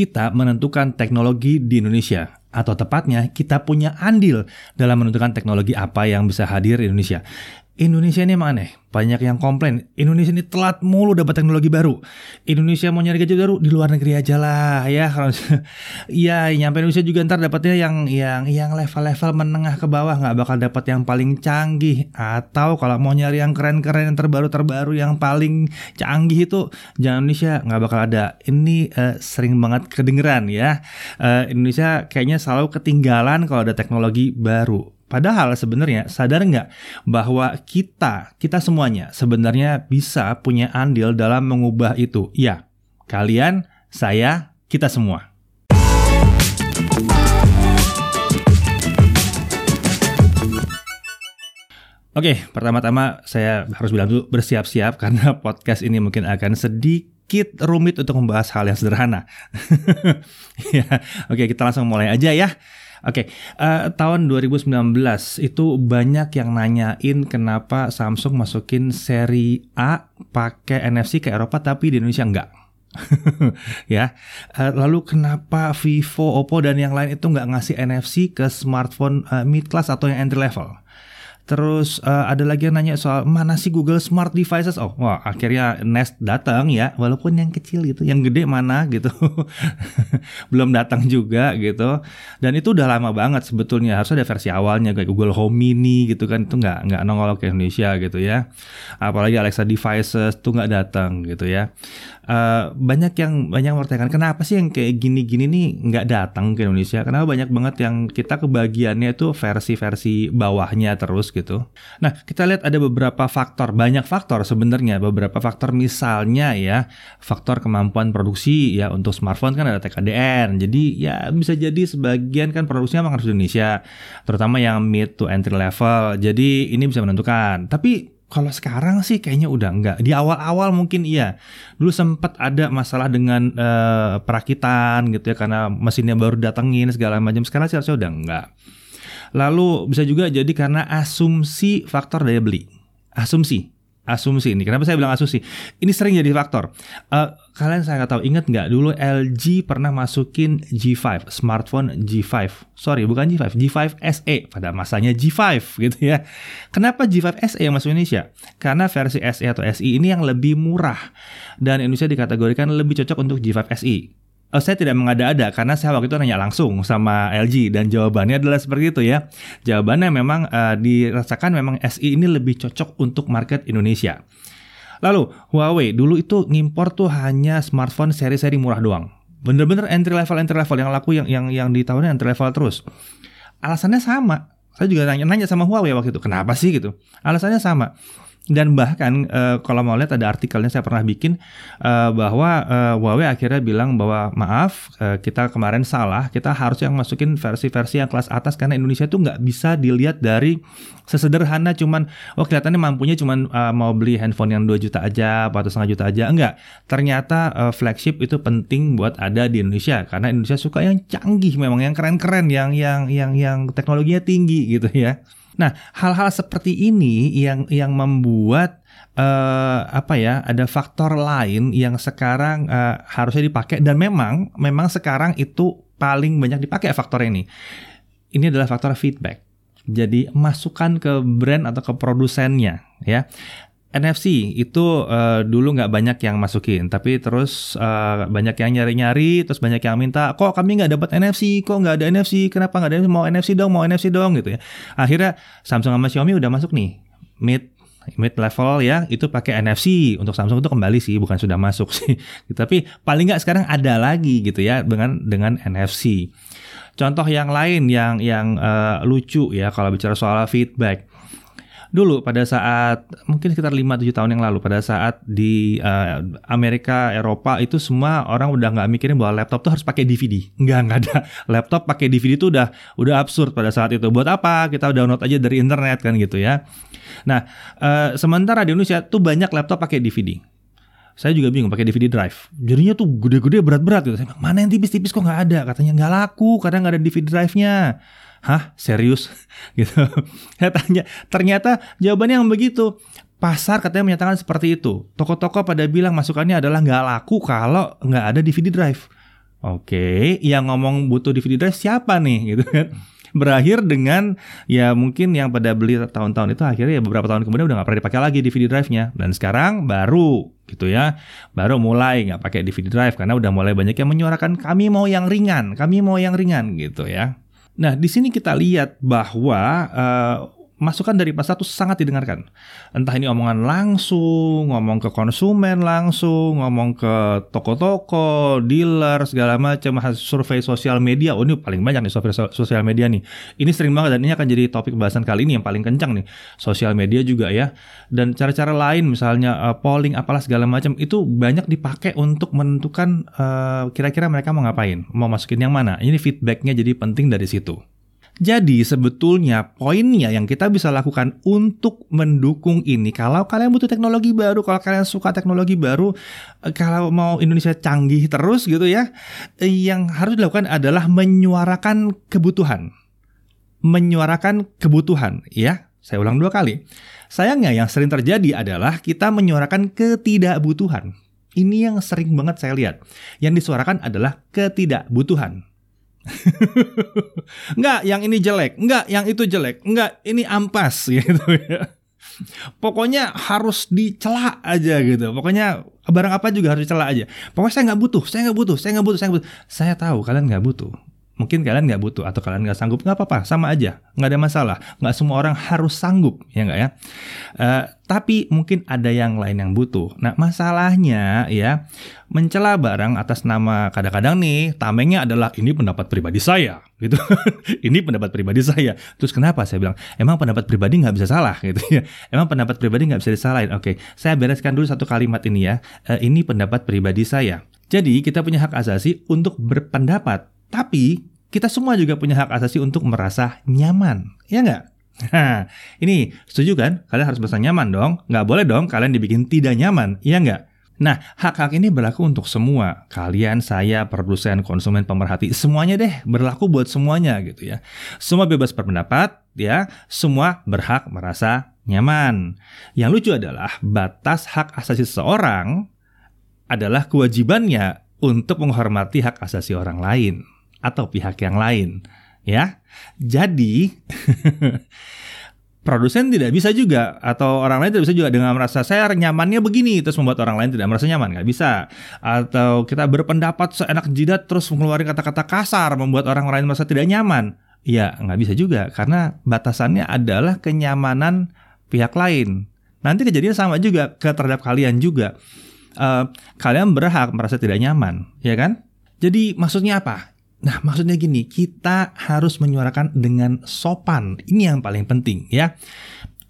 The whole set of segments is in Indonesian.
kita menentukan teknologi di Indonesia atau tepatnya kita punya andil dalam menentukan teknologi apa yang bisa hadir di Indonesia. Indonesia ini emang aneh. Banyak yang komplain, Indonesia ini telat mulu dapat teknologi baru. Indonesia mau nyari gadget baru di luar negeri aja lah ya. Iya, nyampe Indonesia juga ntar dapatnya yang yang yang level-level menengah ke bawah nggak bakal dapat yang paling canggih. Atau kalau mau nyari yang keren-keren yang terbaru-terbaru yang paling canggih itu jangan Indonesia nggak bakal ada. Ini uh, sering banget kedengeran ya. Uh, Indonesia kayaknya selalu ketinggalan kalau ada teknologi baru Padahal sebenarnya sadar nggak bahwa kita, kita semuanya sebenarnya bisa punya andil dalam mengubah itu. Ya, kalian, saya, kita semua. Oke, pertama-tama saya harus bilang dulu bersiap-siap karena podcast ini mungkin akan sedikit rumit untuk membahas hal yang sederhana. ya, oke kita langsung mulai aja ya. Oke, okay, uh, eh, tahun 2019 itu banyak yang nanyain kenapa Samsung masukin seri A pakai NFC ke Eropa tapi di Indonesia enggak. ya, uh, lalu kenapa Vivo, Oppo dan yang lain itu nggak ngasih NFC ke smartphone uh, mid class atau yang entry level? Terus uh, ada lagi yang nanya soal mana sih Google Smart Devices? Oh, wah akhirnya Nest datang ya, walaupun yang kecil gitu, yang gede mana gitu, belum datang juga gitu. Dan itu udah lama banget sebetulnya. Harusnya ada versi awalnya kayak Google Home Mini gitu kan, itu nggak nggak nongol ke Indonesia gitu ya. Apalagi Alexa Devices tuh nggak datang gitu ya. Uh, banyak yang banyak mempertanyakan kenapa sih yang kayak gini-gini nih nggak datang ke Indonesia? Kenapa banyak banget yang kita kebagiannya itu versi-versi bawahnya terus gitu. Nah, kita lihat ada beberapa faktor, banyak faktor sebenarnya, beberapa faktor misalnya ya, faktor kemampuan produksi ya untuk smartphone kan ada TKDN. Jadi ya bisa jadi sebagian kan produksinya memang harus Indonesia, terutama yang mid to entry level. Jadi ini bisa menentukan. Tapi kalau sekarang sih kayaknya udah enggak. Di awal-awal mungkin iya. Dulu sempat ada masalah dengan uh, perakitan gitu ya karena mesinnya baru datengin segala macam. Sekarang sih harusnya udah enggak. Lalu bisa juga jadi karena asumsi faktor daya beli. Asumsi asumsi ini. Kenapa saya bilang asumsi? Ini sering jadi faktor. Uh, kalian saya nggak tahu ingat nggak dulu LG pernah masukin G5 smartphone G5. Sorry bukan G5, G5 SE pada masanya G5 gitu ya. Kenapa G5 SE yang masuk Indonesia? Karena versi SE atau SI ini yang lebih murah dan Indonesia dikategorikan lebih cocok untuk G5 SI. Oh, saya tidak mengada-ada karena saya waktu itu nanya langsung sama LG dan jawabannya adalah seperti itu ya. Jawabannya memang uh, dirasakan memang SI ini lebih cocok untuk market Indonesia. Lalu Huawei dulu itu ngimpor tuh hanya smartphone seri-seri murah doang. Bener-bener entry level entry level yang laku yang yang yang di tahunnya entry level terus. Alasannya sama. Saya juga nanya-nanya sama Huawei waktu itu, kenapa sih gitu? Alasannya sama dan bahkan uh, kalau mau lihat ada artikelnya saya pernah bikin uh, bahwa uh, Huawei akhirnya bilang bahwa maaf uh, kita kemarin salah kita harus yang masukin versi-versi yang kelas atas karena Indonesia itu nggak bisa dilihat dari sesederhana cuman oh kelihatannya mampunya cuman uh, mau beli handphone yang 2 juta aja atau setengah juta aja. Enggak. Ternyata uh, flagship itu penting buat ada di Indonesia karena Indonesia suka yang canggih memang yang keren-keren yang yang yang yang teknologinya tinggi gitu ya Nah, hal-hal seperti ini yang yang membuat uh, apa ya, ada faktor lain yang sekarang uh, harusnya dipakai dan memang memang sekarang itu paling banyak dipakai faktor ini. Ini adalah faktor feedback. Jadi masukan ke brand atau ke produsennya ya. NFC itu uh, dulu nggak banyak yang masukin, tapi terus uh, banyak yang nyari-nyari, terus banyak yang minta, kok kami nggak dapat NFC, kok nggak ada NFC, kenapa nggak ada mau NFC dong, mau NFC dong gitu ya. Akhirnya Samsung sama Xiaomi udah masuk nih mid mid level ya itu pakai NFC untuk Samsung itu kembali sih bukan sudah masuk sih. Tapi paling nggak sekarang ada lagi gitu ya dengan dengan NFC contoh yang lain yang yang uh, lucu ya kalau bicara soal feedback dulu pada saat mungkin sekitar 5-7 tahun yang lalu pada saat di uh, Amerika Eropa itu semua orang udah nggak mikirin bahwa laptop tuh harus pakai DVD nggak nggak ada. Laptop pakai DVD itu udah udah absurd pada saat itu. Buat apa? Kita download aja dari internet kan gitu ya. Nah uh, sementara di Indonesia tuh banyak laptop pakai DVD saya juga bingung pakai DVD drive. Jadinya tuh gede-gede berat-berat gitu. Saya bilang, mana yang tipis-tipis kok nggak ada? Katanya nggak laku, karena nggak ada DVD drive-nya hah? Serius? Gitu. Saya tanya ternyata jawabannya yang begitu. Pasar katanya menyatakan seperti itu. Toko-toko pada bilang masukannya adalah nggak laku kalau nggak ada DVD drive. Oke, yang ngomong butuh DVD drive siapa nih? Gitu kan? Berakhir dengan ya mungkin yang pada beli tahun-tahun itu akhirnya ya beberapa tahun kemudian udah nggak pernah dipakai lagi DVD drive-nya. Dan sekarang baru gitu ya. Baru mulai nggak pakai DVD drive karena udah mulai banyak yang menyuarakan kami mau yang ringan kami mau yang ringan gitu ya Nah, di sini kita lihat bahwa uh, masukan dari pasar itu sangat didengarkan. Entah ini omongan langsung, ngomong ke konsumen langsung, ngomong ke toko-toko, dealer, segala macam, survei sosial media. Oh ini paling banyak nih survei sosial media nih. Ini sering banget dan ini akan jadi topik bahasan kali ini yang paling kencang nih. Sosial media juga ya. Dan cara-cara lain misalnya uh, polling apalah segala macam itu banyak dipakai untuk menentukan kira kira-kira mereka mau ngapain, mau masukin yang mana. Ini feedbacknya jadi penting dari situ. Jadi sebetulnya poinnya yang kita bisa lakukan untuk mendukung ini kalau kalian butuh teknologi baru, kalau kalian suka teknologi baru, eh, kalau mau Indonesia canggih terus gitu ya, eh, yang harus dilakukan adalah menyuarakan kebutuhan. Menyuarakan kebutuhan, ya. Saya ulang dua kali. Sayangnya yang sering terjadi adalah kita menyuarakan ketidakbutuhan. Ini yang sering banget saya lihat. Yang disuarakan adalah ketidakbutuhan. enggak, yang ini jelek. Enggak, yang itu jelek. Enggak, ini ampas gitu ya. Pokoknya harus dicela aja gitu. Pokoknya barang apa juga harus dicela aja. Pokoknya saya nggak butuh, saya nggak butuh, saya nggak butuh, saya nggak butuh. Saya tahu kalian nggak butuh. Mungkin kalian nggak butuh atau kalian nggak sanggup, nggak apa-apa, sama aja, nggak ada masalah. Nggak semua orang harus sanggup, ya nggak ya? Uh, tapi mungkin ada yang lain yang butuh. Nah masalahnya ya, mencela barang atas nama kadang-kadang nih tamengnya adalah ini pendapat pribadi saya, gitu. ini pendapat pribadi saya. Terus kenapa saya bilang emang pendapat pribadi nggak bisa salah, gitu ya? Emang pendapat pribadi nggak bisa disalahin. Oke, saya bereskan dulu satu kalimat ini ya. Uh, ini pendapat pribadi saya. Jadi kita punya hak asasi untuk berpendapat. Tapi kita semua juga punya hak asasi untuk merasa nyaman, ya nggak? Nah, ini setuju kan? Kalian harus merasa nyaman dong. Nggak boleh dong kalian dibikin tidak nyaman, iya nggak? Nah, hak-hak ini berlaku untuk semua. Kalian, saya, produsen, konsumen, pemerhati, semuanya deh berlaku buat semuanya gitu ya. Semua bebas berpendapat, ya. Semua berhak merasa nyaman. Yang lucu adalah batas hak asasi seseorang adalah kewajibannya untuk menghormati hak asasi orang lain atau pihak yang lain, ya. Jadi produsen tidak bisa juga atau orang lain tidak bisa juga dengan merasa saya nyamannya begini terus membuat orang lain tidak merasa nyaman. Nggak bisa. Atau kita berpendapat seenak jidat terus mengeluarkan kata-kata kasar membuat orang lain merasa tidak nyaman. Ya nggak bisa juga karena batasannya adalah kenyamanan pihak lain. Nanti kejadian sama juga ke terhadap kalian juga. Uh, kalian berhak merasa tidak nyaman ya kan? Jadi maksudnya apa Nah, maksudnya gini, kita harus menyuarakan dengan sopan. Ini yang paling penting ya.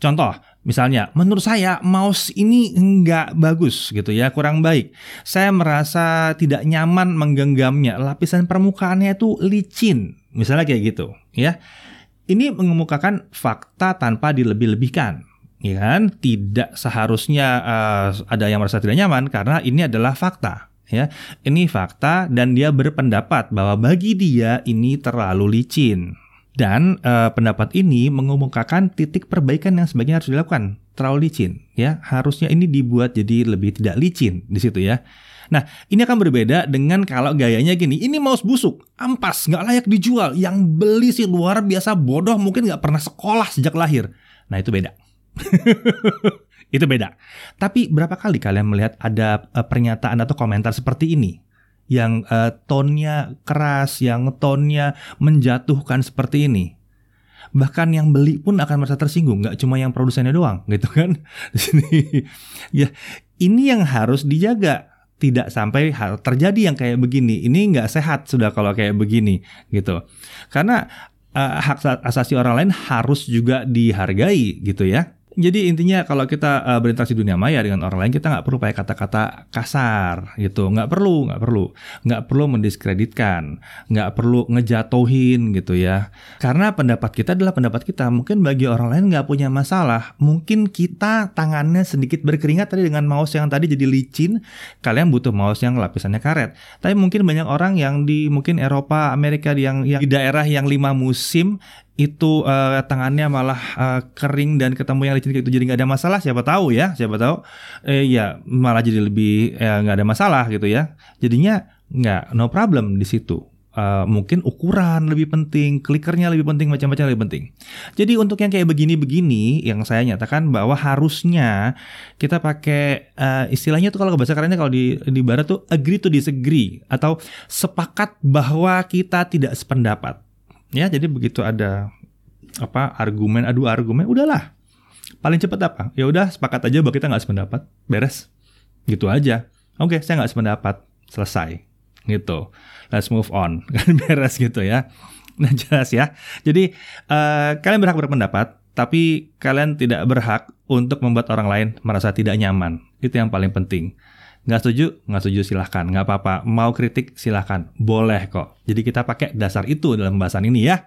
Contoh, misalnya, menurut saya mouse ini nggak bagus gitu ya, kurang baik. Saya merasa tidak nyaman menggenggamnya. Lapisan permukaannya itu licin, misalnya kayak gitu ya. Ini mengemukakan fakta tanpa dilebih-lebihkan ya kan tidak seharusnya uh, ada yang merasa tidak nyaman karena ini adalah fakta ya. Ini fakta dan dia berpendapat bahwa bagi dia ini terlalu licin. Dan uh, pendapat ini mengemukakan titik perbaikan yang sebaiknya harus dilakukan. Terlalu licin, ya. Harusnya ini dibuat jadi lebih tidak licin di situ ya. Nah, ini akan berbeda dengan kalau gayanya gini, ini mouse busuk, ampas, nggak layak dijual, yang beli sih luar biasa bodoh, mungkin nggak pernah sekolah sejak lahir. Nah, itu beda. Itu beda. Tapi berapa kali kalian melihat ada uh, pernyataan atau komentar seperti ini? Yang uh, tonnya keras, yang tonnya menjatuhkan seperti ini. Bahkan yang beli pun akan merasa tersinggung, nggak cuma yang produsennya doang, gitu kan? Di sini, ya ini yang harus dijaga tidak sampai hal terjadi yang kayak begini. Ini nggak sehat sudah kalau kayak begini gitu. Karena uh, hak asasi orang lain harus juga dihargai gitu ya. Jadi intinya kalau kita uh, berinteraksi dunia maya dengan orang lain kita nggak perlu pakai kata-kata kasar gitu, nggak perlu, nggak perlu, nggak perlu mendiskreditkan, nggak perlu ngejatohin gitu ya. Karena pendapat kita adalah pendapat kita. Mungkin bagi orang lain nggak punya masalah. Mungkin kita tangannya sedikit berkeringat tadi dengan mouse yang tadi jadi licin, kalian butuh mouse yang lapisannya karet. Tapi mungkin banyak orang yang di mungkin Eropa, Amerika yang, yang di daerah yang lima musim itu uh, tangannya malah uh, kering dan ketemu yang licin itu jadi nggak ada masalah siapa tahu ya siapa tahu eh ya malah jadi lebih ya nggak ada masalah gitu ya jadinya nggak no problem di situ. Uh, mungkin ukuran lebih penting, klikernya lebih penting, macam-macam lebih penting. Jadi untuk yang kayak begini-begini, yang saya nyatakan bahwa harusnya kita pakai uh, istilahnya tuh kalau bahasa kerennya kalau di di barat tuh agree to disagree atau sepakat bahwa kita tidak sependapat. Ya, jadi begitu ada apa argumen adu argumen, udahlah. Paling cepat apa? Ya udah sepakat aja bahwa kita nggak sependapat, beres. Gitu aja. Oke, saya nggak sependapat, selesai. Gitu let's move on kan beres gitu ya nah jelas ya jadi uh, kalian berhak berpendapat tapi kalian tidak berhak untuk membuat orang lain merasa tidak nyaman itu yang paling penting nggak setuju? Nggak setuju silahkan. Nggak apa-apa. Mau kritik silahkan. Boleh kok. Jadi kita pakai dasar itu dalam pembahasan ini ya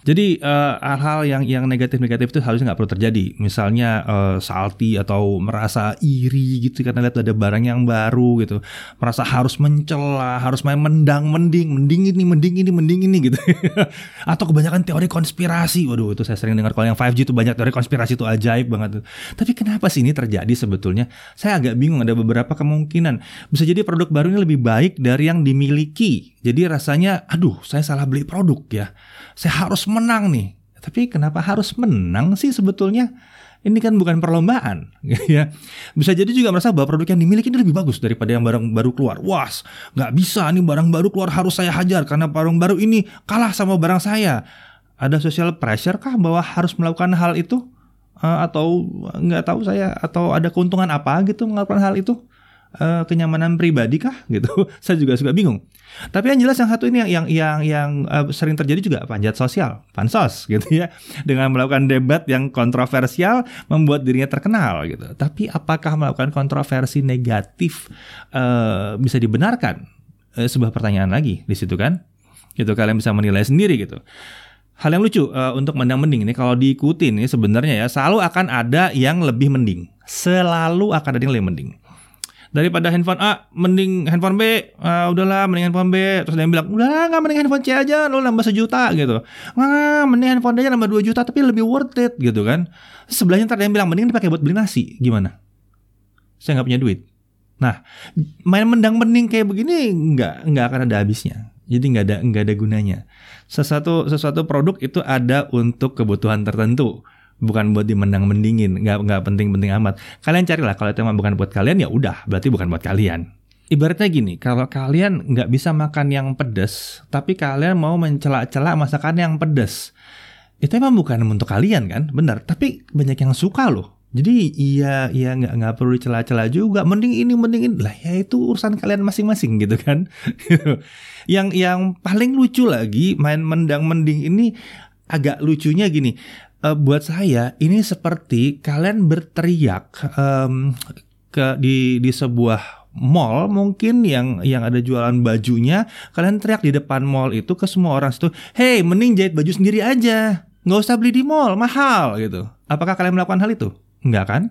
jadi uh, hal-hal yang yang negatif-negatif itu harusnya nggak perlu terjadi. Misalnya uh, salty atau merasa iri gitu karena lihat ada barang yang baru gitu, merasa harus mencela, harus main mendang, mending, mending ini, mending ini, mending ini gitu. atau kebanyakan teori konspirasi. Waduh, itu saya sering dengar kalau yang 5G itu banyak teori konspirasi itu ajaib banget. Tapi kenapa sih ini terjadi sebetulnya? Saya agak bingung. Ada beberapa kemungkinan. Bisa jadi produk baru ini lebih baik dari yang dimiliki. Jadi rasanya, aduh, saya salah beli produk ya saya harus menang nih. Tapi kenapa harus menang sih sebetulnya? Ini kan bukan perlombaan, ya. Bisa jadi juga merasa bahwa produk yang dimiliki ini lebih bagus daripada yang barang baru keluar. Wah, nggak bisa nih barang baru keluar harus saya hajar karena barang baru ini kalah sama barang saya. Ada social pressure kah bahwa harus melakukan hal itu? Uh, atau nggak tahu saya atau ada keuntungan apa gitu melakukan hal itu? Uh, kenyamanan pribadi kah? Gitu. Saya juga suka bingung. Tapi yang jelas yang satu ini yang yang yang, yang uh, sering terjadi juga panjat sosial pansos gitu ya. Dengan melakukan debat yang kontroversial membuat dirinya terkenal gitu. Tapi apakah melakukan kontroversi negatif uh, bisa dibenarkan? Uh, sebuah pertanyaan lagi di situ kan? Gitu kalian bisa menilai sendiri gitu. Hal yang lucu uh, untuk mendang mending ini kalau diikuti nih sebenarnya ya selalu akan ada yang lebih mending. Selalu akan ada yang lebih mending daripada handphone A mending handphone B uh, udahlah mending handphone B. Terus dia bilang udahlah nggak mending handphone C aja lo nambah sejuta gitu. Nggak mending handphone D aja nambah 2 juta tapi lebih worth it gitu kan. Sebelahnya ntar dia bilang mending dipakai buat beli nasi. Gimana? Saya nggak punya duit. Nah main mendang mending kayak begini nggak nggak akan ada habisnya. Jadi nggak ada nggak ada gunanya. Sesuatu sesuatu produk itu ada untuk kebutuhan tertentu bukan buat dimendang mendingin nggak nggak penting-penting amat. Kalian carilah kalau itu bukan buat kalian ya udah berarti bukan buat kalian. Ibaratnya gini kalau kalian nggak bisa makan yang pedas tapi kalian mau mencela-cela masakan yang pedas itu emang bukan untuk kalian kan? Benar tapi banyak yang suka loh. Jadi iya iya nggak nggak perlu dicela-cela juga mending ini mending ini. Lah ya itu urusan kalian masing-masing gitu kan? Yang yang paling lucu lagi main mendang mending ini agak lucunya gini uh, buat saya ini seperti kalian berteriak um, ke di di sebuah mall mungkin yang yang ada jualan bajunya kalian teriak di depan mall itu ke semua orang situ hey mending jahit baju sendiri aja. Nggak usah beli di mall mahal gitu. Apakah kalian melakukan hal itu? Enggak kan?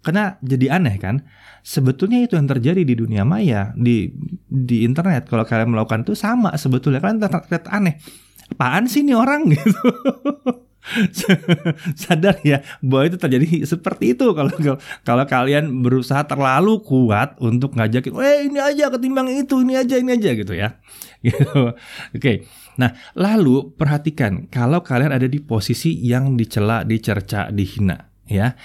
Karena jadi aneh kan? Sebetulnya itu yang terjadi di dunia maya di di internet. Kalau kalian melakukan itu sama sebetulnya. Kalian terlihat aneh apaan sih ini orang gitu sadar ya bahwa itu terjadi seperti itu kalau kalau kalian berusaha terlalu kuat untuk ngajakin, eh ini aja ketimbang itu, ini aja, ini aja gitu ya. Gitu. Oke. Nah, lalu perhatikan kalau kalian ada di posisi yang dicela, dicerca, dihina, ya.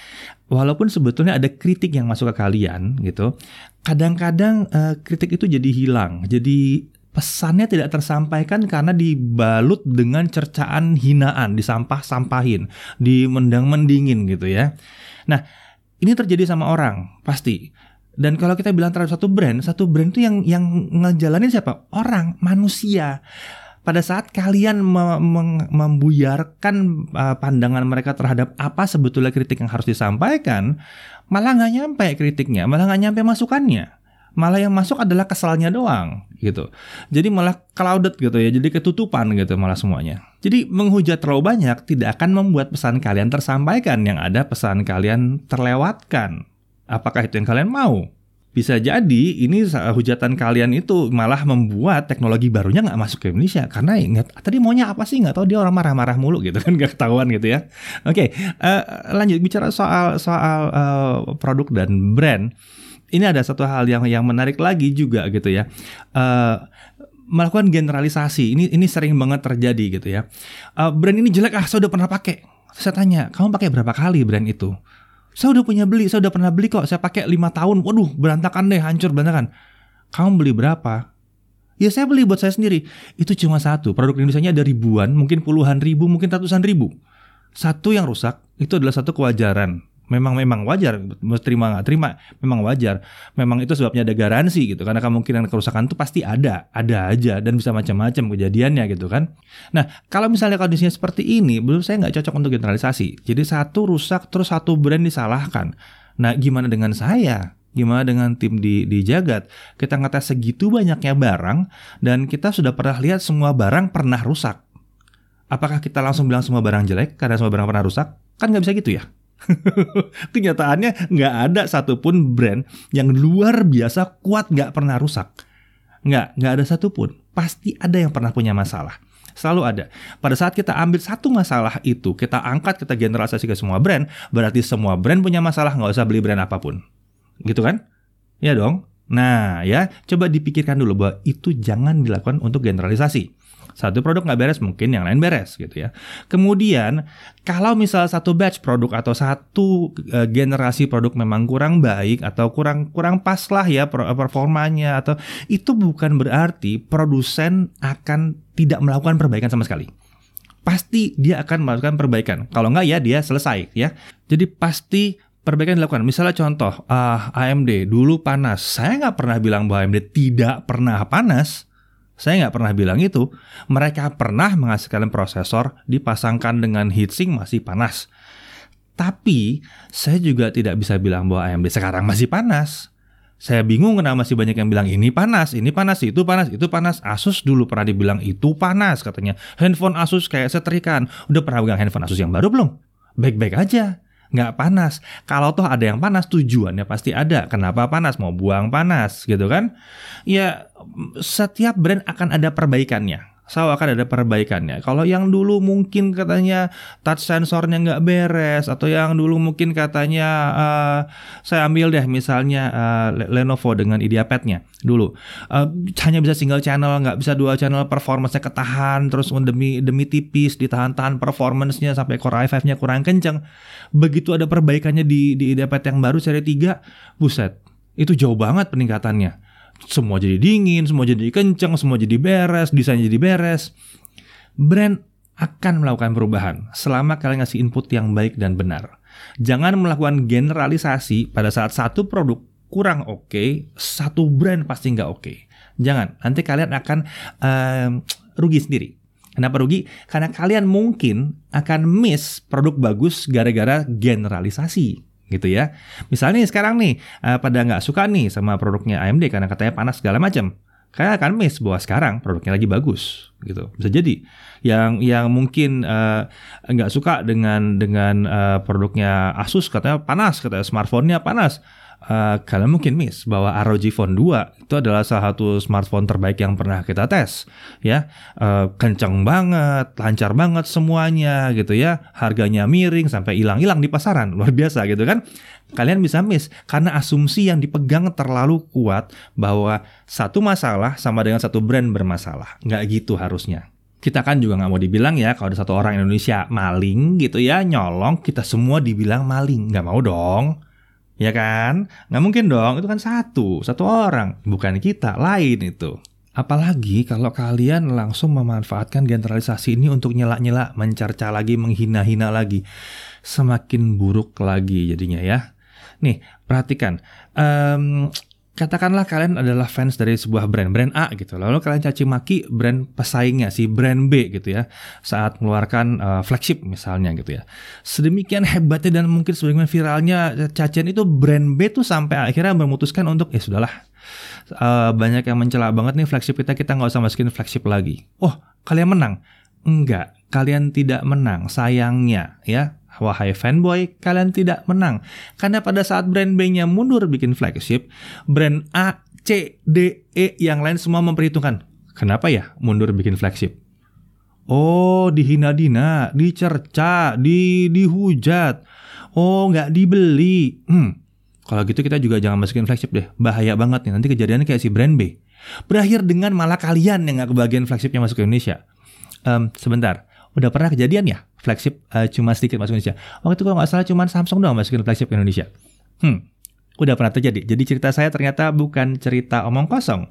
Walaupun sebetulnya ada kritik yang masuk ke kalian gitu, kadang-kadang uh, kritik itu jadi hilang, jadi pesannya tidak tersampaikan karena dibalut dengan cercaan hinaan, disampah-sampahin, dimendang-mendingin gitu ya. Nah, ini terjadi sama orang, pasti. Dan kalau kita bilang terhadap satu brand, satu brand itu yang yang ngejalanin siapa? Orang, manusia. Pada saat kalian membuyarkan uh, pandangan mereka terhadap apa sebetulnya kritik yang harus disampaikan, malah nggak nyampe kritiknya, malah nggak nyampe masukannya malah yang masuk adalah kesalnya doang gitu. Jadi malah clouded gitu ya, jadi ketutupan gitu malah semuanya. Jadi menghujat terlalu banyak tidak akan membuat pesan kalian tersampaikan, yang ada pesan kalian terlewatkan. Apakah itu yang kalian mau? Bisa jadi ini hujatan kalian itu malah membuat teknologi barunya nggak masuk ke Indonesia karena ingat tadi maunya apa sih nggak tahu dia orang marah-marah mulu gitu kan nggak ketahuan gitu ya. Oke, okay, uh, eh, lanjut bicara soal soal uh, produk dan brand ini ada satu hal yang yang menarik lagi juga gitu ya. Uh, melakukan generalisasi ini ini sering banget terjadi gitu ya. Uh, brand ini jelek ah, saya udah pernah pakai. Saya tanya, kamu pakai berapa kali brand itu? Saya udah punya beli, saya udah pernah beli kok. Saya pakai lima tahun. Waduh, berantakan deh, hancur berantakan. Kamu beli berapa? Ya saya beli buat saya sendiri. Itu cuma satu. Produk Indonesia ada ribuan, mungkin puluhan ribu, mungkin ratusan ribu. Satu yang rusak itu adalah satu kewajaran memang memang wajar. Mau terima nggak terima memang wajar. Memang itu sebabnya ada garansi gitu karena kemungkinan kerusakan itu pasti ada ada aja dan bisa macam-macam kejadiannya gitu kan. Nah kalau misalnya kondisinya seperti ini belum saya nggak cocok untuk generalisasi. Jadi satu rusak terus satu brand disalahkan. Nah gimana dengan saya? Gimana dengan tim di di Jagat? Kita ngetes segitu banyaknya barang dan kita sudah pernah lihat semua barang pernah rusak. Apakah kita langsung bilang semua barang jelek karena semua barang pernah rusak? Kan nggak bisa gitu ya Kenyataannya nggak ada satupun brand yang luar biasa kuat nggak pernah rusak. Nggak, nggak ada satupun. Pasti ada yang pernah punya masalah. Selalu ada. Pada saat kita ambil satu masalah itu, kita angkat, kita generalisasi ke semua brand, berarti semua brand punya masalah, nggak usah beli brand apa pun. Gitu kan? Ya dong. Nah ya, coba dipikirkan dulu bahwa itu jangan dilakukan untuk generalisasi. Satu produk nggak beres, mungkin yang lain beres gitu ya. Kemudian kalau misal satu batch produk atau satu uh, generasi produk memang kurang baik atau kurang kurang pas lah ya performanya atau itu bukan berarti produsen akan tidak melakukan perbaikan sama sekali pasti dia akan melakukan perbaikan. Kalau nggak ya dia selesai ya. Jadi pasti perbaikan dilakukan. Misalnya contoh uh, ah, AMD dulu panas. Saya nggak pernah bilang bahwa AMD tidak pernah panas. Saya nggak pernah bilang itu. Mereka pernah menghasilkan prosesor dipasangkan dengan heatsink masih panas. Tapi saya juga tidak bisa bilang bahwa AMD sekarang masih panas. Saya bingung kenapa masih banyak yang bilang ini panas, ini panas, itu panas, itu panas. Asus dulu pernah dibilang itu panas katanya. Handphone Asus kayak setrikaan. Udah pernah pegang handphone Asus yang baru belum? Baik-baik aja nggak panas. Kalau toh ada yang panas, tujuannya pasti ada. Kenapa panas? Mau buang panas, gitu kan? Ya, setiap brand akan ada perbaikannya selalu akan ada perbaikannya. Kalau yang dulu mungkin katanya touch sensornya nggak beres atau yang dulu mungkin katanya uh, saya ambil deh misalnya uh, Lenovo dengan IdeaPad-nya dulu uh, hanya bisa single channel nggak bisa dua channel performance-nya ketahan terus demi demi tipis ditahan-tahan performance-nya sampai Core i5-nya kurang kenceng. Begitu ada perbaikannya di di IdeaPad yang baru seri 3, buset. Itu jauh banget peningkatannya semua jadi dingin, semua jadi kenceng, semua jadi beres, desain jadi beres. Brand akan melakukan perubahan selama kalian ngasih input yang baik dan benar. Jangan melakukan generalisasi pada saat satu produk kurang oke, okay, satu brand pasti nggak oke. Okay. Jangan, nanti kalian akan um, rugi sendiri. Kenapa rugi? Karena kalian mungkin akan miss produk bagus gara-gara generalisasi gitu ya. Misalnya sekarang nih uh, pada nggak suka nih sama produknya AMD karena katanya panas segala macam. Kalian akan miss bahwa sekarang produknya lagi bagus gitu. Bisa jadi yang yang mungkin uh, nggak suka dengan dengan uh, produknya Asus katanya panas, katanya smartphone-nya panas uh, kalian mungkin miss bahwa ROG Phone 2 itu adalah salah satu smartphone terbaik yang pernah kita tes ya. Uh, kenceng banget lancar banget semuanya gitu ya. Harganya miring sampai hilang-hilang di pasaran luar biasa gitu kan. Kalian bisa miss karena asumsi yang dipegang terlalu kuat bahwa satu masalah sama dengan satu brand bermasalah. Nggak gitu harusnya. Kita kan juga nggak mau dibilang ya kalau ada satu orang Indonesia maling gitu ya nyolong kita semua dibilang maling. Nggak mau dong Ya kan? Nggak mungkin dong, itu kan satu, satu orang. Bukan kita, lain itu. Apalagi kalau kalian langsung memanfaatkan generalisasi ini untuk nyela-nyela, mencerca lagi, menghina-hina lagi. Semakin buruk lagi jadinya ya. Nih, perhatikan. Um, katakanlah kalian adalah fans dari sebuah brand, brand A gitu. Lalu kalian caci maki brand pesaingnya si brand B gitu ya saat mengeluarkan uh, flagship misalnya gitu ya. Sedemikian hebatnya dan mungkin sebagaimana viralnya cacian itu brand B tuh sampai akhirnya memutuskan untuk ya sudahlah uh, banyak yang mencela banget nih flagship kita kita nggak usah masukin flagship lagi. Oh kalian menang? Enggak, kalian tidak menang. Sayangnya ya Wahai fanboy, kalian tidak menang. Karena pada saat brand B-nya mundur bikin flagship, brand A, C, D, E yang lain semua memperhitungkan. Kenapa ya mundur bikin flagship? Oh, dihina-dina, dicerca, di dihujat. Oh, nggak dibeli. Hmm, Kalau gitu kita juga jangan masukin flagship deh. Bahaya banget nih. Nanti kejadiannya kayak si brand B. Berakhir dengan malah kalian yang nggak kebagian flagshipnya masuk ke Indonesia. Um, sebentar, udah pernah kejadian ya flagship uh, cuma sedikit masuk Indonesia. Waktu itu kalau nggak salah cuma Samsung doang masukin flagship ke Indonesia. Hmm, udah pernah terjadi. Jadi cerita saya ternyata bukan cerita omong kosong.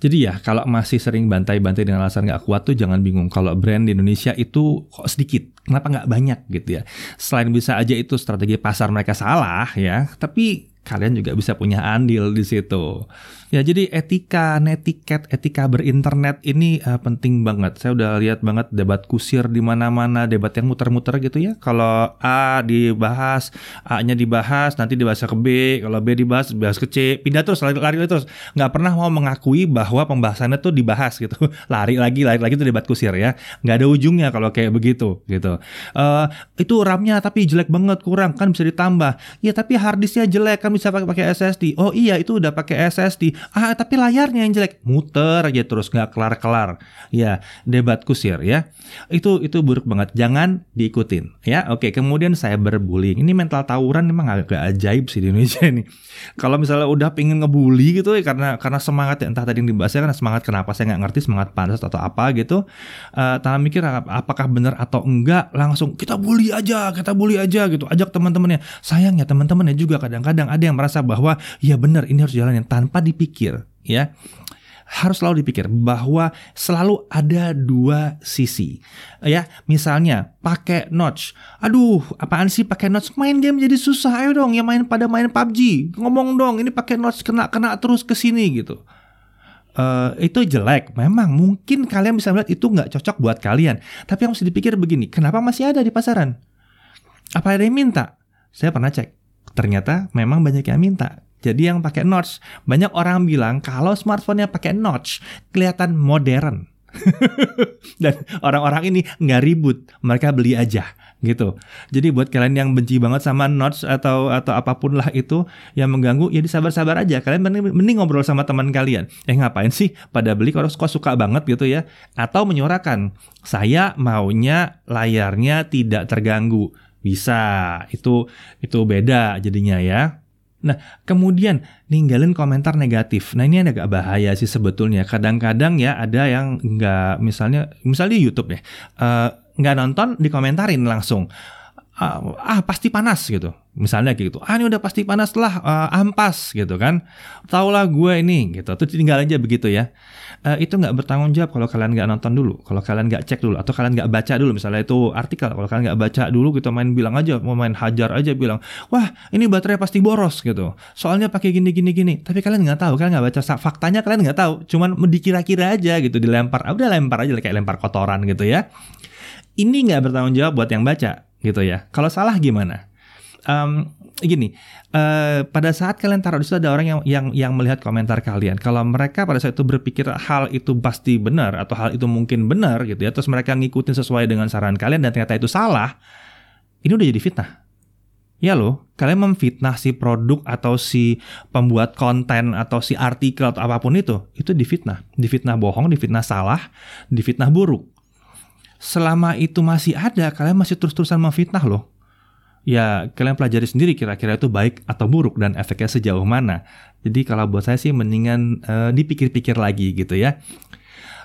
Jadi ya kalau masih sering bantai-bantai dengan alasan nggak kuat tuh jangan bingung kalau brand di Indonesia itu kok sedikit, kenapa nggak banyak gitu ya. Selain bisa aja itu strategi pasar mereka salah ya, tapi kalian juga bisa punya andil di situ. Ya jadi etika, netiket, etika berinternet ini uh, penting banget. Saya udah lihat banget debat kusir di mana-mana, debat yang muter-muter gitu ya. Kalau A dibahas, A-nya dibahas, nanti dibahas ke B, kalau B dibahas, dibahas ke C, pindah terus, lari, lari terus. Nggak pernah mau mengakui bahwa pembahasannya tuh dibahas gitu. lari lagi, lari lagi itu debat kusir ya. Nggak ada ujungnya kalau kayak begitu gitu. Uh, itu RAM-nya tapi jelek banget, kurang kan bisa ditambah. Ya tapi harddisknya jelek kan bisa pakai pakai SSD. Oh iya itu udah pakai SSD ah tapi layarnya yang jelek. Muter aja terus nggak kelar kelar ya debat kusir ya. Itu itu buruk banget. Jangan diikutin. Ya oke. Kemudian saya berbullying ini mental tawuran memang agak ajaib sih di Indonesia ini. Kalau misalnya udah pingin ngebully gitu ya karena karena semangat ya entah tadi yang dibahasnya karena semangat kenapa saya nggak ngerti semangat panas atau apa gitu uh, tanpa mikir apakah benar atau enggak langsung kita bully aja kita bully aja gitu. Ajak teman-temannya. Sayangnya teman-temannya juga kadang-kadang ada yang merasa bahwa ya benar ini harus jalanin tanpa dipikir ya harus selalu dipikir bahwa selalu ada dua sisi. Ya, misalnya pakai notch. Aduh, apaan sih pakai notch? Main game jadi susah. Ayo dong, yang main pada main PUBG. Ngomong dong, ini pakai notch kena kena terus ke sini gitu. Uh, itu jelek. Memang mungkin kalian bisa melihat itu nggak cocok buat kalian. Tapi yang harus dipikir begini, kenapa masih ada di pasaran? Apa ada yang minta? Saya pernah cek. Ternyata memang banyak yang minta jadi yang pakai notch, banyak orang bilang kalau smartphone-nya pakai notch kelihatan modern. Dan orang-orang ini nggak ribut, mereka beli aja gitu. Jadi buat kalian yang benci banget sama notch atau atau apa pun lah itu yang mengganggu, ya disabar-sabar aja. Kalian mending, mending ngobrol sama teman kalian. Eh ngapain sih pada beli kalau kok suka banget gitu ya? Atau menyuarakan, saya maunya layarnya tidak terganggu. Bisa, itu itu beda jadinya ya. Nah, kemudian ninggalin komentar negatif. Nah, ini agak bahaya sih sebetulnya. Kadang-kadang ya ada yang nggak, misalnya, misalnya di YouTube ya, uh, nggak nonton, dikomentarin langsung. Uh, ah, pasti panas gitu. Misalnya kayak gitu. Ah, ini udah pasti panas lah, uh, ampas gitu kan. Taulah gue ini gitu. Terus tinggal aja begitu ya uh, itu nggak bertanggung jawab kalau kalian nggak nonton dulu, kalau kalian nggak cek dulu, atau kalian nggak baca dulu, misalnya itu artikel, kalau kalian nggak baca dulu gitu main bilang aja, mau main hajar aja bilang, wah ini baterai pasti boros gitu, soalnya pakai gini gini gini, tapi kalian nggak tahu, kalian nggak baca faktanya, kalian nggak tahu, cuman dikira-kira aja gitu, dilempar, ah, udah lempar aja kayak lempar kotoran gitu ya. Ini nggak bertanggung jawab buat yang baca gitu ya. Kalau salah gimana? Um, gini, uh, pada saat kalian taruh di situ ada orang yang yang yang melihat komentar kalian. Kalau mereka pada saat itu berpikir hal itu pasti benar atau hal itu mungkin benar gitu ya, terus mereka ngikutin sesuai dengan saran kalian dan ternyata itu salah, ini udah jadi fitnah. Ya loh, kalian memfitnah si produk atau si pembuat konten atau si artikel atau apa pun itu, itu difitnah. Difitnah bohong, difitnah salah, difitnah buruk. Selama itu masih ada, kalian masih terus-terusan memfitnah loh ya kalian pelajari sendiri kira-kira itu baik atau buruk dan efeknya sejauh mana. Jadi kalau buat saya sih mendingan uh, dipikir-pikir lagi gitu ya.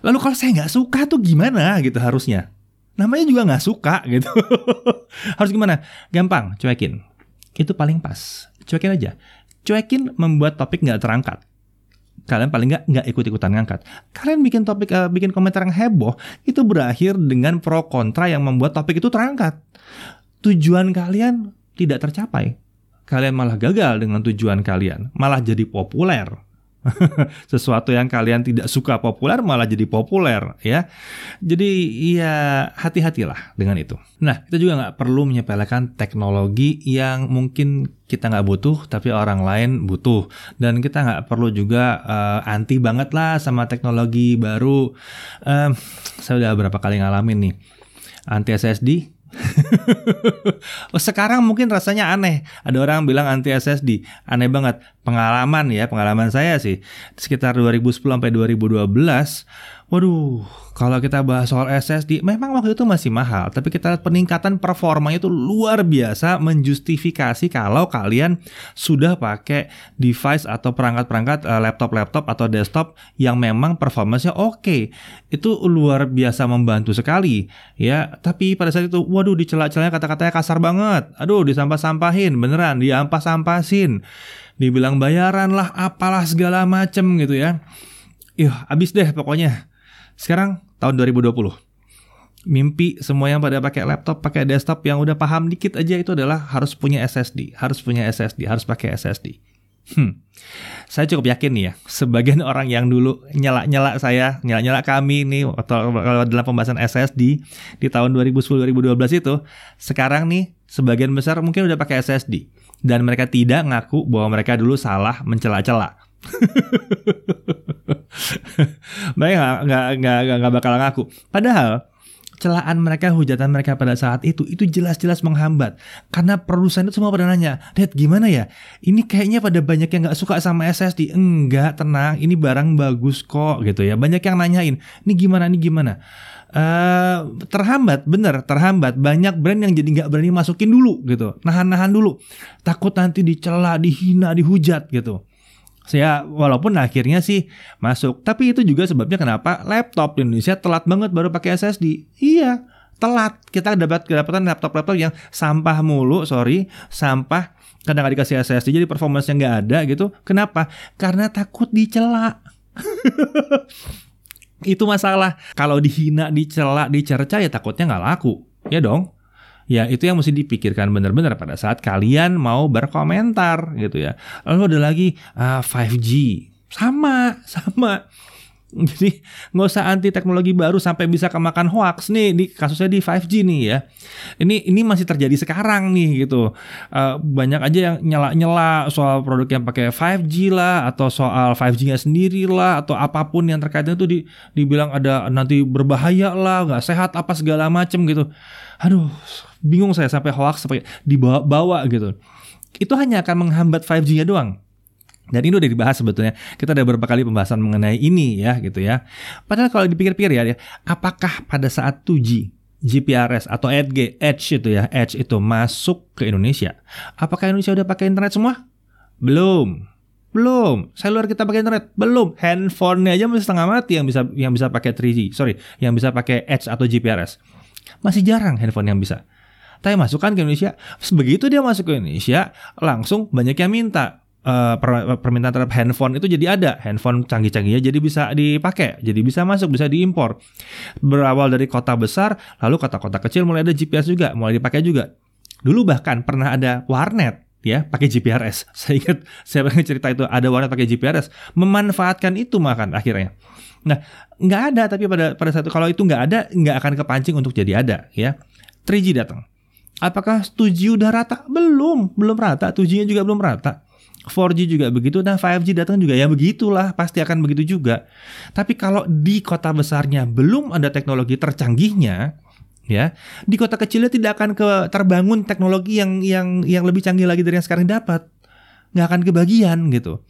Lalu kalau saya nggak suka tuh gimana gitu harusnya? Namanya juga nggak suka gitu. Harus gimana? Gampang, cuekin. Itu paling pas. Cuekin aja. Cuekin membuat topik nggak terangkat kalian paling nggak nggak ikut-ikutan ngangkat. Kalian bikin topik, uh, bikin komentar yang heboh, itu berakhir dengan pro kontra yang membuat topik itu terangkat tujuan kalian tidak tercapai. Kalian malah gagal dengan tujuan kalian, malah jadi populer. Sesuatu yang kalian tidak suka populer malah jadi populer ya. Jadi ya hati-hatilah dengan itu. Nah kita juga nggak perlu menyepelekan teknologi yang mungkin kita nggak butuh tapi orang lain butuh dan kita nggak perlu juga uh, anti banget lah sama teknologi baru. Uh, saya udah berapa kali ngalamin nih anti SSD sekarang mungkin rasanya aneh. Ada orang bilang anti SSD, aneh banget. pengalaman ya, pengalaman saya sih sekitar 2010 sampai 2012 Waduh, kalau kita bahas soal SSD, memang waktu itu masih mahal, tapi kita lihat peningkatan performanya itu luar biasa menjustifikasi kalau kalian sudah pakai device atau perangkat-perangkat uh, laptop-laptop atau desktop yang memang performanya oke. Okay. Itu luar biasa membantu sekali, ya. Tapi pada saat itu, waduh, dicela-celanya kata-katanya kasar banget. Aduh, disampah-sampahin, beneran, diampas-ampasin. Dibilang bayaran lah, apalah segala macem gitu ya. Ih, abis deh pokoknya sekarang tahun 2020. Mimpi semua yang pada pakai laptop, pakai desktop yang udah paham dikit aja itu adalah harus punya SSD, harus punya SSD, harus pakai SSD. Hmm. Saya cukup yakin nih ya, sebagian orang yang dulu nyala-nyala saya, nyala-nyala kami nih atau dalam pembahasan SSD di tahun 2010-2012 itu, sekarang nih sebagian besar mungkin udah pakai SSD dan mereka tidak ngaku bahwa mereka dulu salah mencela-cela. mereka nggak nggak nggak bakal ngaku. Padahal celaan mereka, hujatan mereka pada saat itu itu jelas-jelas menghambat. Karena produsen itu semua pada nanya, Dad gimana ya? Ini kayaknya pada banyak yang nggak suka sama SSD. Enggak, tenang, ini barang bagus kok gitu ya. Banyak yang nanyain, ini gimana, ini gimana? Uh, terhambat, bener terhambat. Banyak brand yang jadi nggak berani masukin dulu gitu, nahan-nahan dulu, takut nanti dicela, dihina, dihujat gitu. Saya walaupun akhirnya sih masuk, tapi itu juga sebabnya kenapa laptop di Indonesia telat banget baru pakai SSD. Iya, telat. Kita dapat kedapatan laptop-laptop yang sampah mulu, sorry, sampah kadang kadang dikasih SSD jadi performanya nggak ada gitu. Kenapa? Karena takut dicela. itu masalah. Kalau dihina, dicela, dicerca ya takutnya nggak laku. Ya dong. Ya itu yang mesti dipikirkan benar-benar pada saat kalian mau berkomentar gitu ya. Lalu ada lagi uh, ah, 5G. Sama, sama. Jadi nggak usah anti teknologi baru sampai bisa kemakan hoax nih di kasusnya di 5G nih ya. Ini ini masih terjadi sekarang nih gitu. Uh, banyak aja yang nyela-nyela soal produk yang pakai 5G lah atau soal 5G-nya sendiri lah atau apa pun yang terkait itu di, dibilang ada nanti berbahaya lah, nggak sehat apa segala macem gitu. Aduh, bingung saya sampai hoax sampai dibawa-bawa gitu. Itu hanya akan menghambat 5G-nya doang. Dan ini udah dibahas sebetulnya. Kita udah beberapa kali pembahasan mengenai ini ya gitu ya. Padahal kalau dipikir-pikir ya, apakah pada saat 2G GPRS atau Edge, Edge itu ya, Edge itu masuk ke Indonesia. Apakah Indonesia udah pakai internet semua? Belum. Belum. Seluler kita pakai internet? Belum. Handphone aja masih setengah mati yang bisa yang bisa pakai 3G. Sorry, yang bisa pakai Edge atau GPRS. Masih jarang handphone yang bisa. Tapi masukkan ke Indonesia. Begitu dia masuk ke Indonesia, langsung banyak yang minta. Per permintaan terhadap handphone itu jadi ada. Handphone canggih-canggihnya jadi bisa dipakai jadi bisa masuk bisa diimpor. Berawal dari kota besar lalu kota-kota kecil mulai ada GPS juga mulai dipakai juga. Dulu bahkan pernah ada warnet ya pakai GPRS saya ingat saya pernah cerita itu ada warnet pakai GPRS memanfaatkan itu makan akhirnya. Nah nggak ada tapi pada pada saat itu kalau itu nggak ada nggak akan kepancing untuk jadi ada ya. 3G datang. Apakah 2G udah rata? Belum, belum rata. 2G-nya juga belum rata. 4G juga begitu, nah 5G datang juga ya begitulah, pasti akan begitu juga. Tapi kalau di kota besarnya belum ada teknologi tercanggihnya, ya di kota kecilnya tidak akan ke terbangun teknologi yang yang yang lebih canggih lagi dari yang sekarang dapat, nggak akan kebagian gitu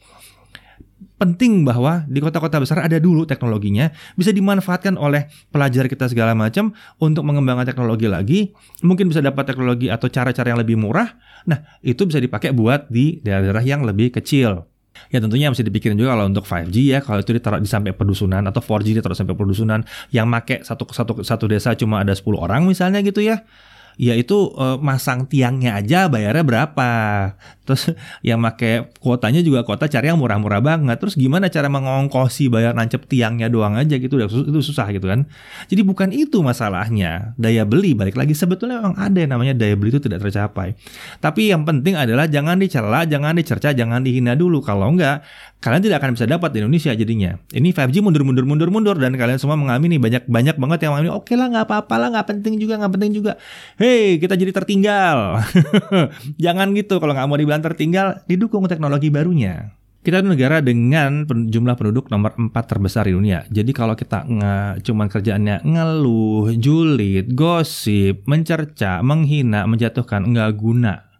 penting bahwa di kota-kota besar ada dulu teknologinya bisa dimanfaatkan oleh pelajar kita segala macam untuk mengembangkan teknologi lagi. Mungkin bisa dapat teknologi atau cara-cara yang lebih murah. Nah itu bisa dipakai buat di daerah-daerah yang lebih kecil. Ya tentunya mesti dipikirin juga kalau untuk 5G ya kalau itu ditaruh di sampai pedusunan atau 4G ditaruh sampai pedusunan yang make satu satu satu desa cuma ada 10 orang misalnya gitu ya ya itu uh, masang tiangnya aja bayarnya berapa. Terus yang pakai kuotanya juga kuota cari yang murah-murah banget. Terus gimana cara mengongkosi bayar nancep tiangnya doang aja gitu itu susah gitu kan. Jadi bukan itu masalahnya. Daya beli balik lagi sebetulnya memang ada yang namanya daya beli itu tidak tercapai. Tapi yang penting adalah jangan dicela, jangan dicerca, jangan dihina dulu. Kalau enggak kalian tidak akan bisa dapat di Indonesia jadinya. Ini 5G mundur mundur mundur mundur dan kalian semua mengalami nih banyak banyak banget yang mengalami. Oke lah nggak apa-apa lah nggak penting juga nggak penting juga. Hei kita jadi tertinggal. Jangan gitu kalau nggak mau dibilang tertinggal didukung teknologi barunya. Kita itu negara dengan jumlah penduduk nomor 4 terbesar di dunia. Jadi kalau kita nge, cuman kerjaannya ngeluh, julid, gosip, mencerca, menghina, menjatuhkan, nggak guna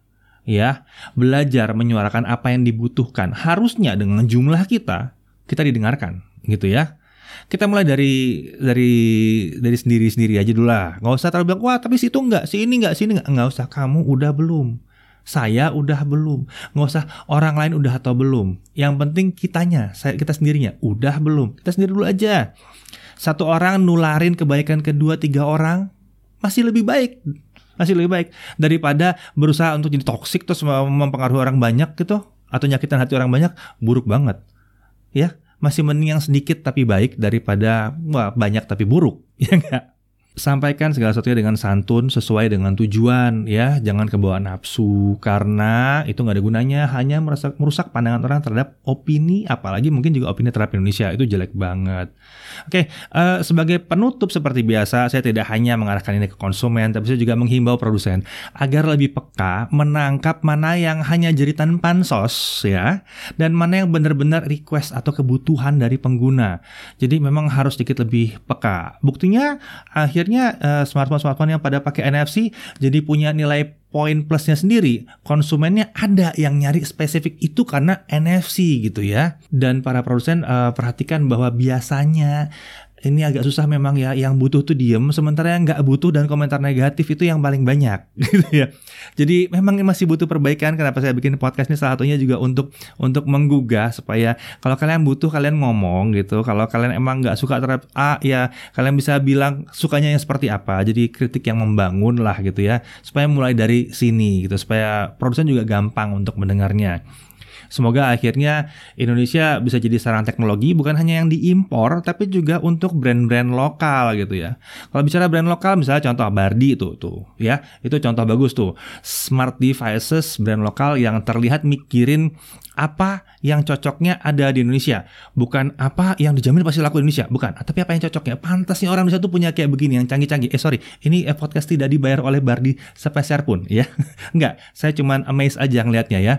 ya, belajar menyuarakan apa yang dibutuhkan. Harusnya dengan jumlah kita, kita didengarkan, gitu ya. Kita mulai dari dari dari sendiri sendiri aja dulu lah. Nggak usah terlalu bilang wah tapi situ nggak, si ini nggak, sini nggak. Nggak usah. Kamu udah belum. Saya udah belum. Nggak usah orang lain udah atau belum. Yang penting kitanya, saya kita sendirinya udah belum. Kita sendiri dulu aja. Satu orang nularin kebaikan kedua tiga orang masih lebih baik masih lebih baik daripada berusaha untuk jadi toksik terus mempengaruhi orang banyak gitu atau nyakitin hati orang banyak buruk banget. Ya masih mending yang sedikit tapi baik daripada wah, banyak tapi buruk ya enggak? Sampaikan segala sesuatunya dengan santun sesuai dengan tujuan ya. Jangan kebawa nafsu karena itu nggak ada gunanya hanya merusak merusak pandangan orang terhadap opini apalagi mungkin juga opini terhadap Indonesia. Itu jelek banget oke uh, sebagai penutup seperti biasa saya tidak hanya mengarahkan ini ke konsumen tapi saya juga menghimbau produsen agar lebih peka menangkap mana yang hanya jeritan pansos ya dan mana yang benar-benar request atau kebutuhan dari pengguna. Jadi memang harus sedikit lebih peka. Buktinya akhir akhirnya uh, smartphone-smartphone yang pada pakai NFC jadi punya nilai poin plusnya sendiri. Konsumennya ada yang nyari spesifik itu karena NFC gitu ya. Dan para produsen uh, perhatikan bahwa biasanya ini agak susah memang ya yang butuh tuh diem. Sementara yang nggak butuh dan komentar negatif itu yang paling banyak gitu ya. Jadi memang masih butuh perbaikan. Kenapa saya bikin podcast ini? Salah satunya juga untuk untuk menggugah supaya kalau kalian butuh kalian ngomong gitu. Kalau kalian emang nggak suka terhadap A ya kalian bisa bilang sukanya yang seperti apa. Jadi kritik yang membangun lah gitu ya. Supaya mulai dari sini gitu. Supaya produsen juga gampang untuk mendengarnya Semoga akhirnya Indonesia bisa jadi sarana teknologi bukan hanya yang diimpor tapi juga untuk brand-brand lokal gitu ya. Kalau bicara brand lokal misalnya contoh Bardi itu tuh ya, itu contoh bagus tuh. Smart devices brand lokal yang terlihat mikirin apa yang cocoknya ada di Indonesia. Bukan apa yang dijamin pasti laku di Indonesia. Bukan. Tapi apa yang cocoknya. Pantasnya orang Indonesia tuh punya kayak begini yang canggih-canggih. Eh sorry. Ini eh, podcast tidak dibayar oleh Bardi sepeser pun ya. Enggak. Saya cuman amazed aja ngelihatnya ya.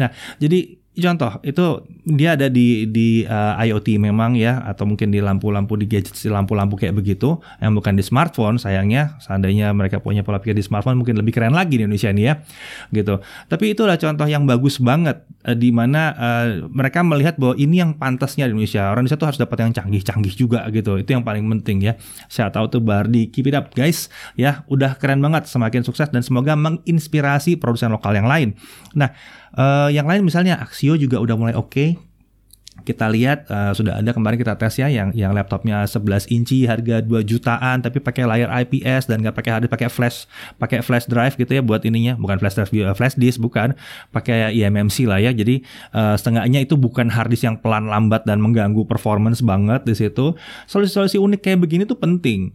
Nah jadi contoh itu dia ada di di uh, IoT memang ya atau mungkin di lampu-lampu di gadget di lampu-lampu kayak begitu yang bukan di smartphone sayangnya seandainya mereka punya pola pikir di smartphone mungkin lebih keren lagi di Indonesia ini ya gitu. Tapi itulah contoh yang bagus banget uh, di mana uh, mereka melihat bahwa ini yang pantasnya di Indonesia. Orang Indonesia tuh harus dapat yang canggih-canggih juga gitu. Itu yang paling penting ya. Saya tahu tuh Bardi keep it up guys. Ya udah keren banget semakin sukses dan semoga menginspirasi produsen lokal yang lain. Nah Uh, yang lain misalnya Axio juga udah mulai oke. Okay. Kita lihat uh, sudah ada kemarin kita tes ya yang yang laptopnya 11 inci harga 2 jutaan tapi pakai layar IPS dan nggak pakai hard pakai flash pakai flash drive gitu ya buat ininya bukan flash drive uh, flash disk bukan pakai eMMC lah ya jadi uh, setengahnya itu bukan hard disk yang pelan lambat dan mengganggu performance banget di situ solusi-solusi unik kayak begini tuh penting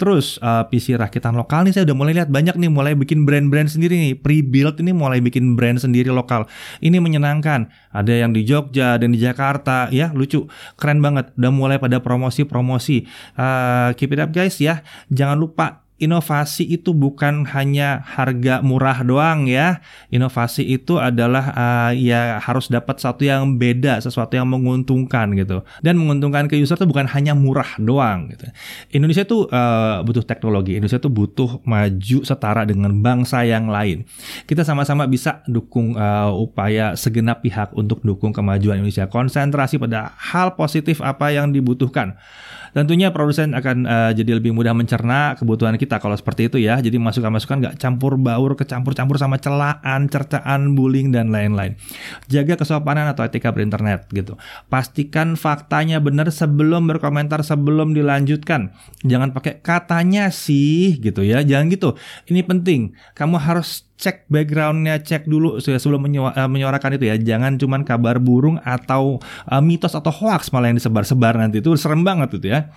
Terus uh, PC rakitan lokal nih saya udah mulai lihat banyak nih mulai bikin brand-brand sendiri nih. Pre-build ini mulai bikin brand sendiri lokal. Ini menyenangkan. Ada yang di Jogja dan di Jakarta ya, lucu. Keren banget. Udah mulai pada promosi-promosi. Uh, keep it up guys ya. Jangan lupa inovasi itu bukan hanya harga murah doang ya. Inovasi itu adalah uh, ya harus dapat satu yang beda, sesuatu yang menguntungkan gitu. Dan menguntungkan ke user itu bukan hanya murah doang gitu. Indonesia tuh uh, butuh teknologi. Indonesia tuh butuh maju setara dengan bangsa yang lain. Kita sama-sama bisa dukung uh, upaya segenap pihak untuk dukung kemajuan Indonesia. Konsentrasi pada hal positif apa yang dibutuhkan. Tentunya produsen akan uh, jadi lebih mudah mencerna kebutuhan kita kalau seperti itu ya. Jadi masukan-masukan nggak campur baur, kecampur-campur sama celaan, cercaan, bullying dan lain-lain. Jaga kesopanan atau etika berinternet gitu. Pastikan faktanya benar sebelum berkomentar, sebelum dilanjutkan. Jangan pakai katanya sih gitu ya. Jangan gitu. Ini penting. Kamu harus cek backgroundnya, cek dulu sebelum eh, menyuarakan itu ya. Jangan cuman kabar burung atau uh, mitos atau hoax malah yang disebar-sebar nanti itu serem banget itu ya.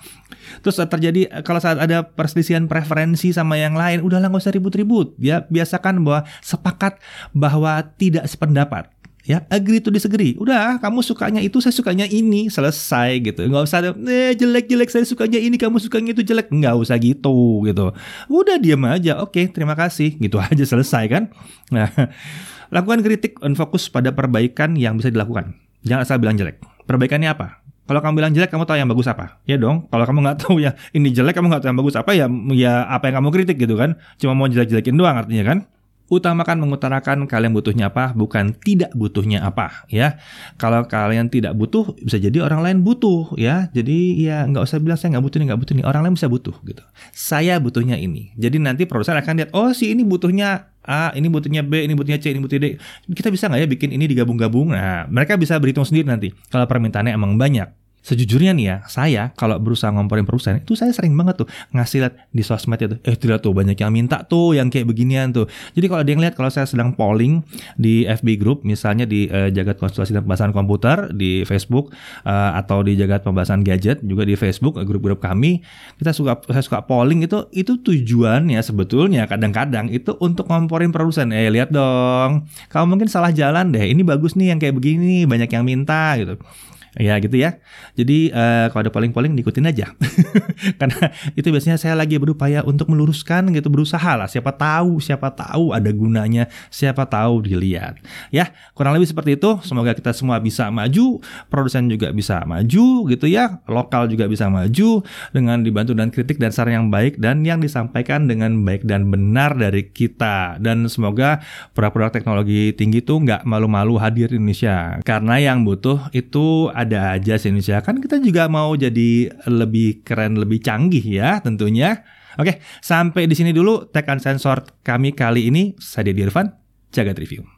Terus uh, terjadi kalau saat ada perselisihan preferensi sama yang lain, udahlah nggak usah ribut-ribut ya. Biasakan bahwa sepakat bahwa tidak sependapat ya agree to disagree udah kamu sukanya itu saya sukanya ini selesai gitu nggak usah eh jelek jelek saya sukanya ini kamu sukanya itu jelek nggak usah gitu gitu udah diam aja oke terima kasih gitu aja selesai kan nah lakukan kritik dan fokus pada perbaikan yang bisa dilakukan jangan asal bilang jelek perbaikannya apa kalau kamu bilang jelek, kamu tahu yang bagus apa? Ya dong. Kalau kamu nggak tahu ya ini jelek, kamu nggak tahu yang bagus apa ya? Ya apa yang kamu kritik gitu kan? Cuma mau jelek-jelekin doang artinya kan? Utamakan mengutarakan kalian butuhnya apa, bukan tidak butuhnya apa, ya. Kalau kalian tidak butuh, bisa jadi orang lain butuh, ya. Jadi ya nggak usah bilang saya nggak butuh nih, nggak butuh nih. Orang lain bisa butuh, gitu. Saya butuhnya ini. Jadi nanti produsen akan lihat, oh si ini butuhnya A, ini butuhnya B, ini butuhnya C, ini butuhnya D. Kita bisa nggak ya bikin ini digabung-gabung? Nah, mereka bisa berhitung sendiri nanti. Kalau permintaannya emang banyak sejujurnya nih ya, saya kalau berusaha ngomporin perusahaan itu saya sering banget tuh ngasih lihat di sosmed itu, eh tidak tuh banyak yang minta tuh yang kayak beginian tuh. Jadi kalau yang lihat kalau saya sedang polling di FB group, misalnya di uh, jagat konsultasi dan pembahasan komputer di Facebook uh, atau di jagat pembahasan gadget juga di Facebook grup-grup kami, kita suka saya suka polling itu itu tujuannya sebetulnya kadang-kadang itu untuk ngomporin perusahaan. Eh lihat dong, kamu mungkin salah jalan deh. Ini bagus nih yang kayak begini, banyak yang minta gitu. Ya gitu ya. Jadi uh, kalau ada polling-polling diikutin aja. Karena itu biasanya saya lagi berupaya untuk meluruskan gitu berusaha lah. Siapa tahu, siapa tahu ada gunanya, siapa tahu dilihat. Ya, kurang lebih seperti itu. Semoga kita semua bisa maju, produsen juga bisa maju gitu ya. Lokal juga bisa maju dengan dibantu dan kritik dan saran yang baik dan yang disampaikan dengan baik dan benar dari kita. Dan semoga produk-produk teknologi tinggi itu nggak malu-malu hadir di Indonesia. Karena yang butuh itu ada aja sih Indonesia. Kan kita juga mau jadi lebih keren, lebih canggih ya tentunya. Oke, sampai di sini dulu tekan sensor kami kali ini. Saya Dedi Irfan, jaga review.